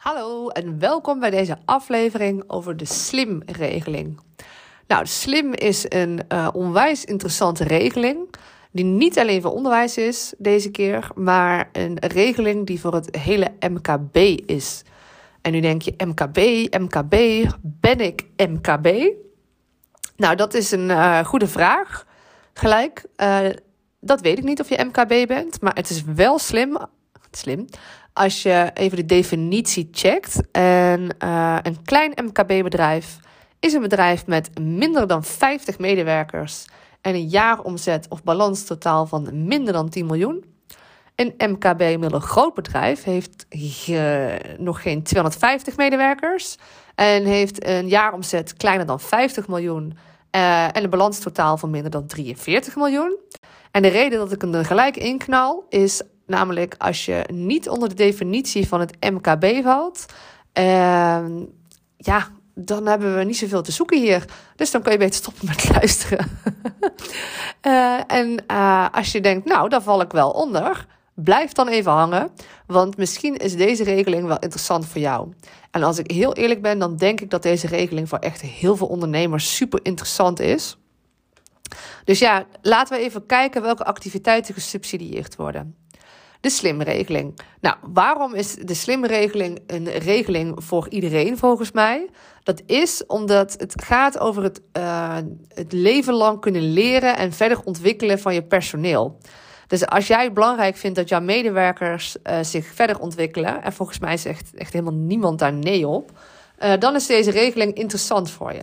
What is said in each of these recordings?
Hallo en welkom bij deze aflevering over de SLIM-regeling. Nou, SLIM is een uh, onwijs interessante regeling. Die niet alleen voor onderwijs is deze keer, maar een regeling die voor het hele MKB is. En nu denk je: MKB, MKB, ben ik MKB? Nou, dat is een uh, goede vraag. Gelijk, uh, dat weet ik niet of je MKB bent, maar het is wel slim, slim als je even de definitie checkt. En uh, een klein MKB-bedrijf is een bedrijf met minder dan 50 medewerkers en een jaaromzet of balans totaal van minder dan 10 miljoen. Een MKB middelgroot bedrijf heeft nog geen 250 medewerkers en heeft een jaaromzet kleiner dan 50 miljoen uh, en een balanstotaal van minder dan 43 miljoen. En de reden dat ik hem er gelijk in knal is namelijk als je niet onder de definitie van het MKB valt. Uh, ja, dan hebben we niet zoveel te zoeken hier. Dus dan kun je beter stoppen met luisteren. uh, en uh, als je denkt, nou, daar val ik wel onder. Blijf dan even hangen, want misschien is deze regeling wel interessant voor jou. En als ik heel eerlijk ben, dan denk ik dat deze regeling voor echt heel veel ondernemers super interessant is. Dus ja, laten we even kijken welke activiteiten gesubsidieerd worden. De slimregeling. Nou, waarom is de slimregeling een regeling voor iedereen volgens mij? Dat is omdat het gaat over het, uh, het leven lang kunnen leren en verder ontwikkelen van je personeel. Dus als jij het belangrijk vindt dat jouw medewerkers uh, zich verder ontwikkelen, en volgens mij zegt echt helemaal niemand daar nee op, uh, dan is deze regeling interessant voor je.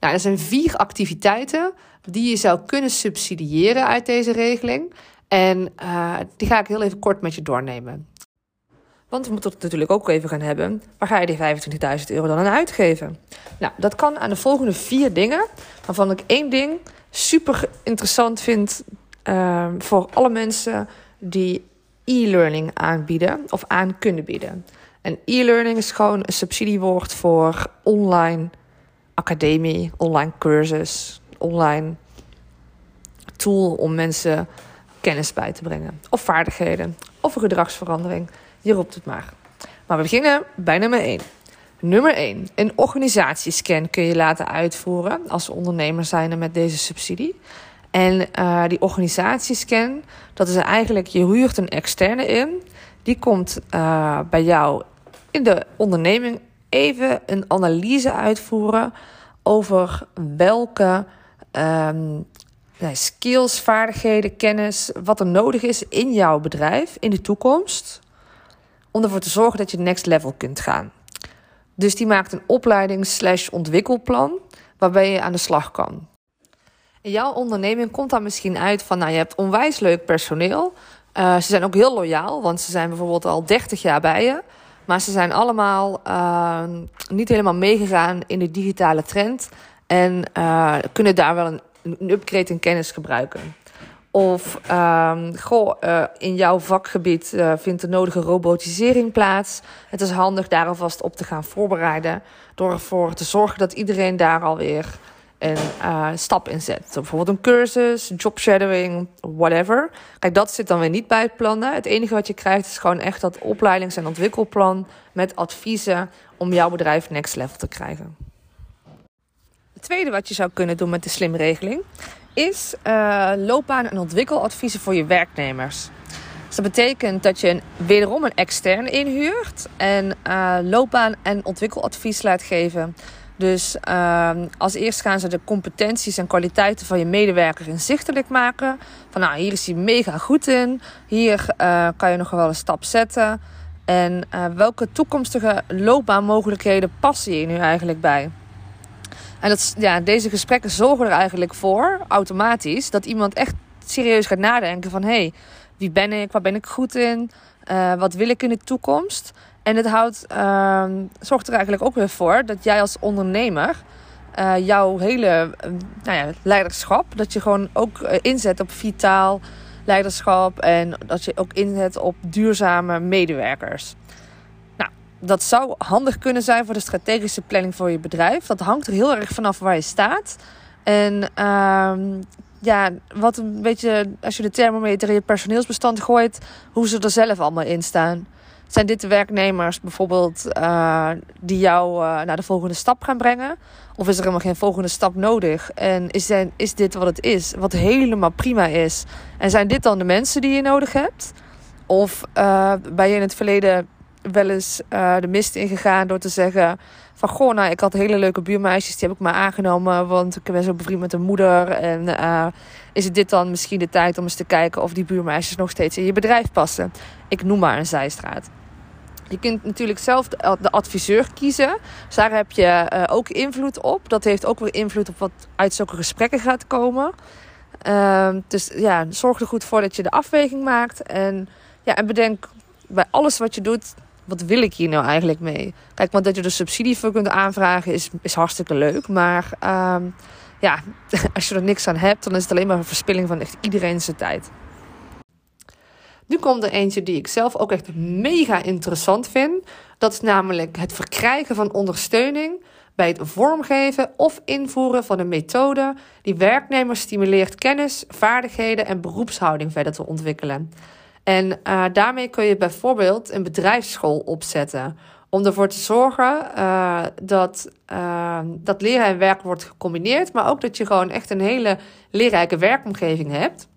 Nou, er zijn vier activiteiten die je zou kunnen subsidiëren uit deze regeling. En uh, die ga ik heel even kort met je doornemen. Want we moeten het natuurlijk ook even gaan hebben. Waar ga je die 25.000 euro dan aan uitgeven? Nou, dat kan aan de volgende vier dingen. Waarvan ik één ding super interessant vind uh, voor alle mensen die e-learning aanbieden of aan kunnen bieden. En e-learning is gewoon een subsidiewoord voor online academie, online cursus, online tool om mensen kennis bij te brengen. Of vaardigheden. Of een gedragsverandering. Je roept het maar. Maar we beginnen bij nummer 1. Nummer 1. Een organisatiescan kun je laten uitvoeren als ondernemer zijn met deze subsidie. En uh, die organisatiescan, dat is eigenlijk, je huurt een externe in. Die komt uh, bij jou in de onderneming even een analyse uitvoeren over welke um, skills, vaardigheden, kennis, wat er nodig is in jouw bedrijf in de toekomst. Om ervoor te zorgen dat je next level kunt gaan. Dus die maakt een opleiding slash ontwikkelplan waarbij je aan de slag kan. In jouw onderneming komt dan misschien uit van, nou je hebt onwijs leuk personeel. Uh, ze zijn ook heel loyaal, want ze zijn bijvoorbeeld al 30 jaar bij je. Maar ze zijn allemaal uh, niet helemaal meegegaan in de digitale trend. En uh, kunnen daar wel een een upgrade in kennis gebruiken. Of uh, goh, uh, in jouw vakgebied uh, vindt de nodige robotisering plaats. Het is handig daar alvast op te gaan voorbereiden. Door ervoor te zorgen dat iedereen daar alweer een uh, stap in zet. Bijvoorbeeld een cursus, job shadowing, whatever. Kijk, dat zit dan weer niet bij het plannen. Het enige wat je krijgt is gewoon echt dat opleidings- en ontwikkelplan met adviezen om jouw bedrijf next level te krijgen. Het tweede wat je zou kunnen doen met de slimregeling is uh, loopbaan- en ontwikkeladviezen voor je werknemers. Dus dat betekent dat je wederom een externe inhuurt en uh, loopbaan- en ontwikkeladvies laat geven. Dus uh, als eerst gaan ze de competenties en kwaliteiten van je medewerker inzichtelijk maken. Van nou, hier is hij mega goed in. Hier kan je nog wel een stap zetten. En welke toekomstige loopbaanmogelijkheden passen je nu eigenlijk bij? En dat, ja, deze gesprekken zorgen er eigenlijk voor, automatisch, dat iemand echt serieus gaat nadenken van... hé, hey, wie ben ik, waar ben ik goed in, uh, wat wil ik in de toekomst? En het houdt, uh, zorgt er eigenlijk ook weer voor dat jij als ondernemer... Uh, jouw hele nou ja, leiderschap, dat je gewoon ook inzet op vitaal leiderschap... en dat je ook inzet op duurzame medewerkers dat zou handig kunnen zijn voor de strategische planning voor je bedrijf. Dat hangt er heel erg vanaf waar je staat. En uh, ja, wat een beetje, als je de thermometer in je personeelsbestand gooit, hoe ze er zelf allemaal in staan. Zijn dit de werknemers bijvoorbeeld uh, die jou uh, naar de volgende stap gaan brengen? Of is er helemaal geen volgende stap nodig? En is, zijn, is dit wat het is? Wat helemaal prima is? En zijn dit dan de mensen die je nodig hebt? Of uh, ben je in het verleden wel eens de mist ingegaan door te zeggen van goh, nou, ik had hele leuke buurmeisjes, die heb ik maar aangenomen, want ik ben zo bevriend met een moeder. En uh, is het dit dan misschien de tijd om eens te kijken of die buurmeisjes nog steeds in je bedrijf passen? Ik noem maar een zijstraat. Je kunt natuurlijk zelf de, adviseur kiezen. Dus daar heb je ook invloed op. Dat heeft ook weer invloed op wat uit zulke gesprekken gaat komen. Uh, dus ja, zorg er goed voor dat je de afweging maakt. En, ja, en bedenk bij alles wat je doet, wat wil ik hier nou eigenlijk mee? Kijk, want dat je er subsidie voor kunt aanvragen is, is hartstikke leuk. Maar uh, ja, als je er niks aan hebt, dan is het alleen maar een verspilling van echt iedereen zijn tijd. Nu komt er eentje die ik zelf ook echt mega interessant vind. Dat is namelijk het verkrijgen van ondersteuning bij het vormgeven of invoeren van een methode die werknemers stimuleert kennis, vaardigheden en beroepshouding verder te ontwikkelen. En uh, daarmee kun je bijvoorbeeld een bedrijfsschool opzetten. Om ervoor te zorgen uh, dat, uh, dat leren en werk wordt gecombineerd. Maar ook dat je gewoon echt een hele leerrijke werkomgeving hebt.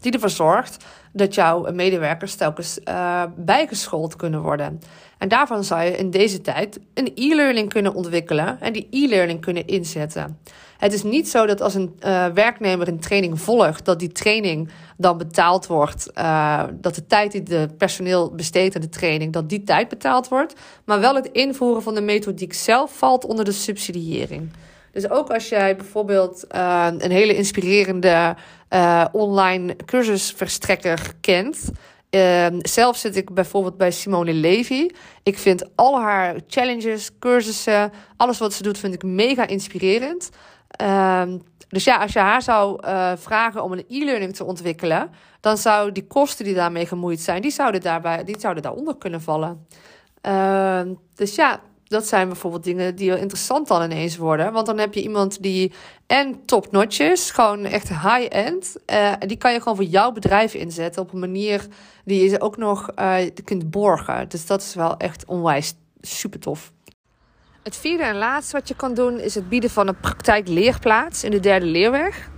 Die ervoor zorgt dat jouw medewerkers telkens bijgeschoold kunnen worden. En daarvan zou je in deze tijd een e-learning kunnen ontwikkelen en die e-learning kunnen inzetten. Het is niet zo dat als een uh, werknemer een training volgt, dat die training dan betaald wordt. Uh, dat de tijd die de personeel besteedt aan de training, dat die tijd betaald wordt. Maar wel het invoeren van de methodiek zelf valt onder de subsidiëring. Dus ook als jij bijvoorbeeld uh, een hele inspirerende online cursusverstrekker kent. Zelf zit ik bijvoorbeeld bij Simone Levy. Ik vind al haar challenges, cursussen, alles wat ze doet, vind ik mega inspirerend. Um, dus ja, als je haar zou uh, vragen om een e-learning te ontwikkelen, dan zou die kosten die daarmee gemoeid zijn, die zouden, daarbij, die zouden daaronder kunnen vallen. Uh, dus ja, dat zijn bijvoorbeeld dingen die wel interessant dan ineens worden. Want dan heb je iemand die en top-notch gewoon echt high-end. Uh, die kan je gewoon voor jouw bedrijf inzetten op een manier die je ook nog uh, kunt borgen. Dus dat is wel echt onwijs super tof. Het vierde en laatste wat je kan doen is het bieden van een praktijkleerplaats in de derde leerweg.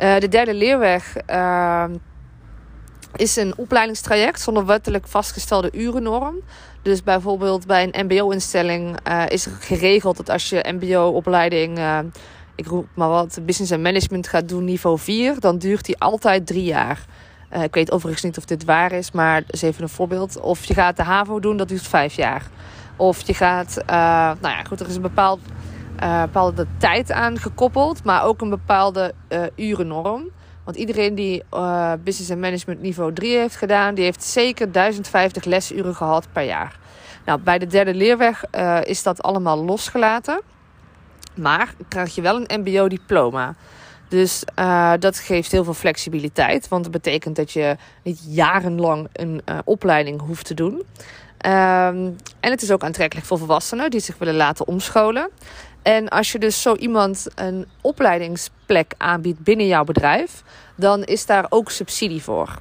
Uh, de derde leerweg uh, is een opleidingstraject zonder wettelijk vastgestelde urennorm. Dus bijvoorbeeld bij een MBO-instelling uh, is er geregeld dat als je MBO-opleiding, ik roep maar wat, business en management gaat doen, niveau 4, dan duurt die altijd drie jaar. ik weet overigens niet of dit waar is, maar dat is even een voorbeeld. Of je gaat de HAVO doen, dat duurt vijf jaar. Of je gaat, uh, nou ja, goed, er is een bepaald, uh, bepaalde tijd aan gekoppeld, maar ook een bepaalde uh, urennorm. Want iedereen die business en management niveau 3 heeft gedaan, die heeft zeker 1050 lesuren gehad per jaar. Nou, bij de derde leerweg is dat allemaal losgelaten. Maar krijg je wel een MBO-diploma. Dus dat geeft heel veel flexibiliteit. Want dat betekent dat je niet jarenlang een opleiding hoeft te doen. Um, en het is ook aantrekkelijk voor volwassenen die zich willen laten omscholen. En als je dus zo iemand een opleidingsplek aanbiedt binnen jouw bedrijf, dan is daar ook subsidie voor.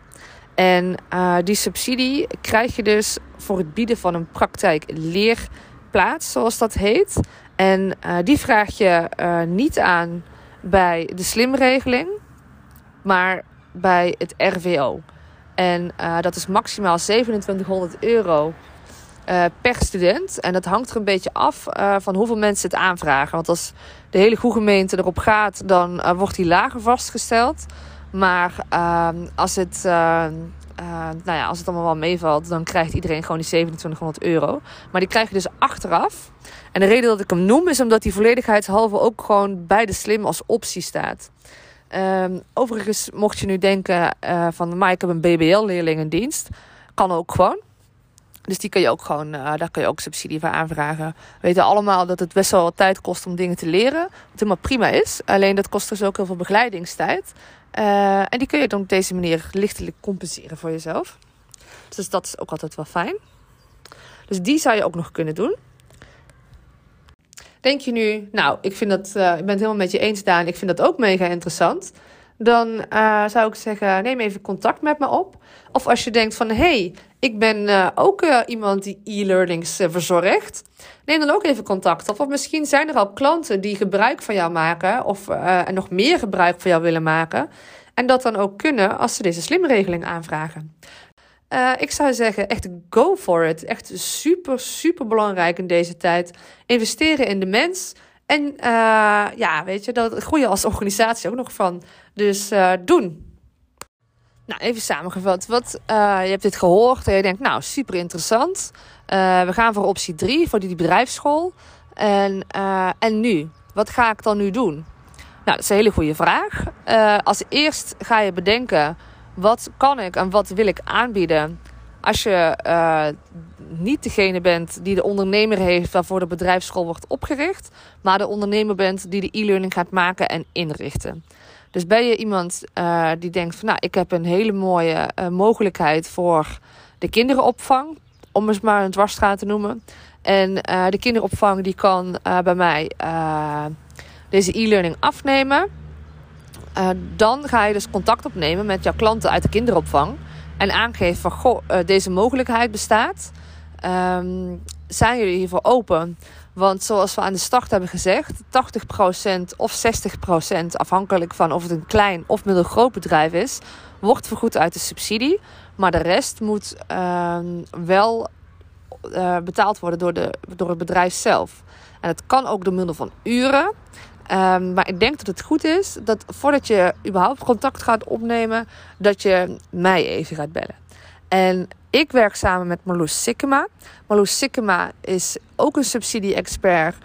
En uh, die subsidie krijg je dus voor het bieden van een praktijkleerplaats, zoals dat heet. En uh, die vraag je uh, niet aan bij de slimregeling, maar bij het RVO. En dat is maximaal 2700 euro uh, per student. En dat hangt er een beetje af uh, van hoeveel mensen het aanvragen. Want als de hele goede gemeente erop gaat, dan uh, wordt die lager vastgesteld. Maar ehm, als, het, nou ja, als het allemaal wel meevalt, dan krijgt iedereen gewoon die 2700 euro. Maar die krijg je dus achteraf. En de reden dat ik hem noem is omdat die volledigheidshalve ook gewoon bij de slim als optie staat. Um, overigens, mocht je nu denken van, maar ik heb een BBL-leerling in dienst. Kan ook gewoon. Dus die kun je ook gewoon, uh, daar kun je ook subsidie voor aanvragen. We weten allemaal dat het best wel wat tijd kost om dingen te leren. Wat helemaal prima is. Alleen dat kost dus ook heel veel begeleidingstijd. Uh, en die kun je dan op deze manier lichtelijk compenseren voor jezelf. Dus dat is ook altijd wel fijn. Dus die zou je ook nog kunnen doen. Denk je nu, nou, ik, vind dat, uh, ik ben het helemaal met je eens, Daan. Ik vind dat ook mega interessant dan zou ik zeggen: neem even contact met me op. Of als je denkt van hé, hey, Ik ben uh, ook uh, iemand die e-learnings uh, verzorgt. Neem dan ook even contact op. Of misschien zijn er al klanten die gebruik van jou maken. Of en nog meer gebruik van jou willen maken. En dat dan ook kunnen als ze deze slimregeling aanvragen. ik zou zeggen, echt go for it. Echt super, super belangrijk in deze tijd. Investeren in de mens. En ja, weet je, dat groeien als organisatie ook nog van. Dus doen. Nou, even samengevat. Wat, uh, je hebt dit gehoord en je denkt, nou, super interessant. Uh, we gaan voor optie 3, voor die bedrijfsschool. En, uh, en nu? Wat ga ik dan nu doen? Nou, dat is een hele goede vraag. als eerst ga je bedenken, wat kan ik en wat wil ik aanbieden... als je niet degene bent die de ondernemer heeft waarvoor de bedrijfsschool wordt opgericht... maar de ondernemer bent die de e-learning gaat maken en inrichten. Dus ben je iemand uh, die denkt van nou, ik heb een hele mooie uh, mogelijkheid voor de kinderenopvang, om eens maar een dwarsstraat te noemen. En uh, de kinderopvang die kan bij mij deze e-learning afnemen. dan ga je dus contact opnemen met jouw klanten uit de kinderopvang. En aangeven van goh, deze mogelijkheid bestaat. Um, zijn jullie hiervoor open? Want zoals we aan de start hebben gezegd, 80% of 60% afhankelijk van of het een klein of middelgroot bedrijf is, wordt vergoed uit de subsidie. Maar de rest moet uh, wel uh, betaald worden door, de, door het bedrijf zelf. En het kan ook door middel van uren. Um, maar ik denk dat het goed is dat voordat je überhaupt contact gaat opnemen, dat je mij even gaat bellen. En ik werk samen met Marloes Sikkema. Marloes Sikkema is ook een subsidie-expert,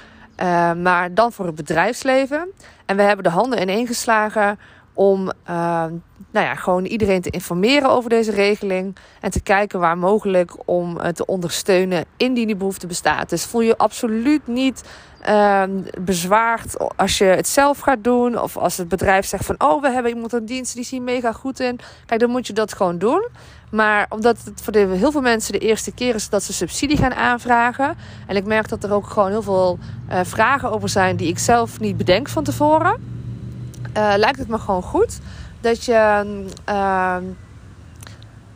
uh, maar dan voor het bedrijfsleven. En we hebben de handen ineengeslagen om uh, nou ja, gewoon iedereen te informeren over deze regeling. En te kijken waar mogelijk om uh, te ondersteunen indien die behoefte bestaat. Dus voel je absoluut niet uh, bezwaard als je het zelf gaat doen. Of als het bedrijf zegt van oh, we hebben iemand aan dienst die is hier mega goed in. Kijk, dan moet je dat gewoon doen. Maar omdat het voor heel veel mensen de eerste keer is dat ze subsidie gaan aanvragen. En ik merk dat er ook gewoon heel veel uh, vragen over zijn die ik zelf niet bedenk van tevoren. Uh, lijkt het me gewoon goed dat je, uh,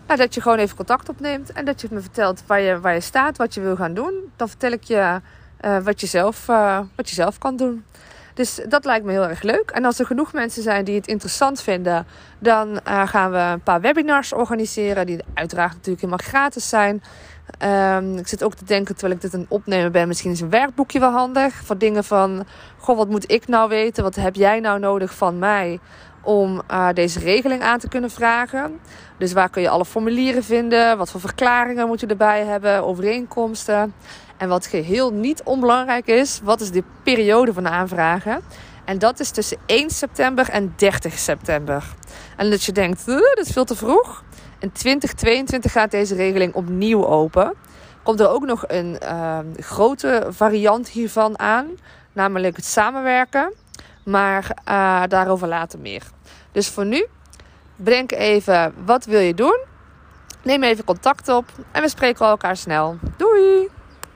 nou, dat je gewoon even contact opneemt. En dat je me vertelt waar je, waar je staat, wat je wil gaan doen. Dan vertel ik je uh, wat, je zelf, wat je zelf kan doen. Dus dat lijkt me heel erg leuk. En als er genoeg mensen zijn die het interessant vinden, dan uh, gaan we een paar webinars organiseren. Die uiteraard natuurlijk helemaal gratis zijn. Um, ik zit ook te denken terwijl ik dit aan opnemen ben. Misschien is een werkboekje wel handig. Voor dingen van: Goh, wat moet ik nou weten? Wat heb jij nou nodig van mij? Om uh, deze regeling aan te kunnen vragen. Dus waar kun je alle formulieren vinden? Wat voor verklaringen moet je erbij hebben? Overeenkomsten. En wat geheel niet onbelangrijk is, wat is de periode van de aanvragen? En dat is tussen 1 september en 30 september. En dat je denkt, dat is veel te vroeg. In 2022 gaat deze regeling opnieuw open. Komt er ook nog een uh, grote variant hiervan aan, namelijk het samenwerken. Maar uh, daarover later meer. Dus voor nu, bedenk even wat wil je doen. Neem even contact op en we spreken elkaar snel. Doei!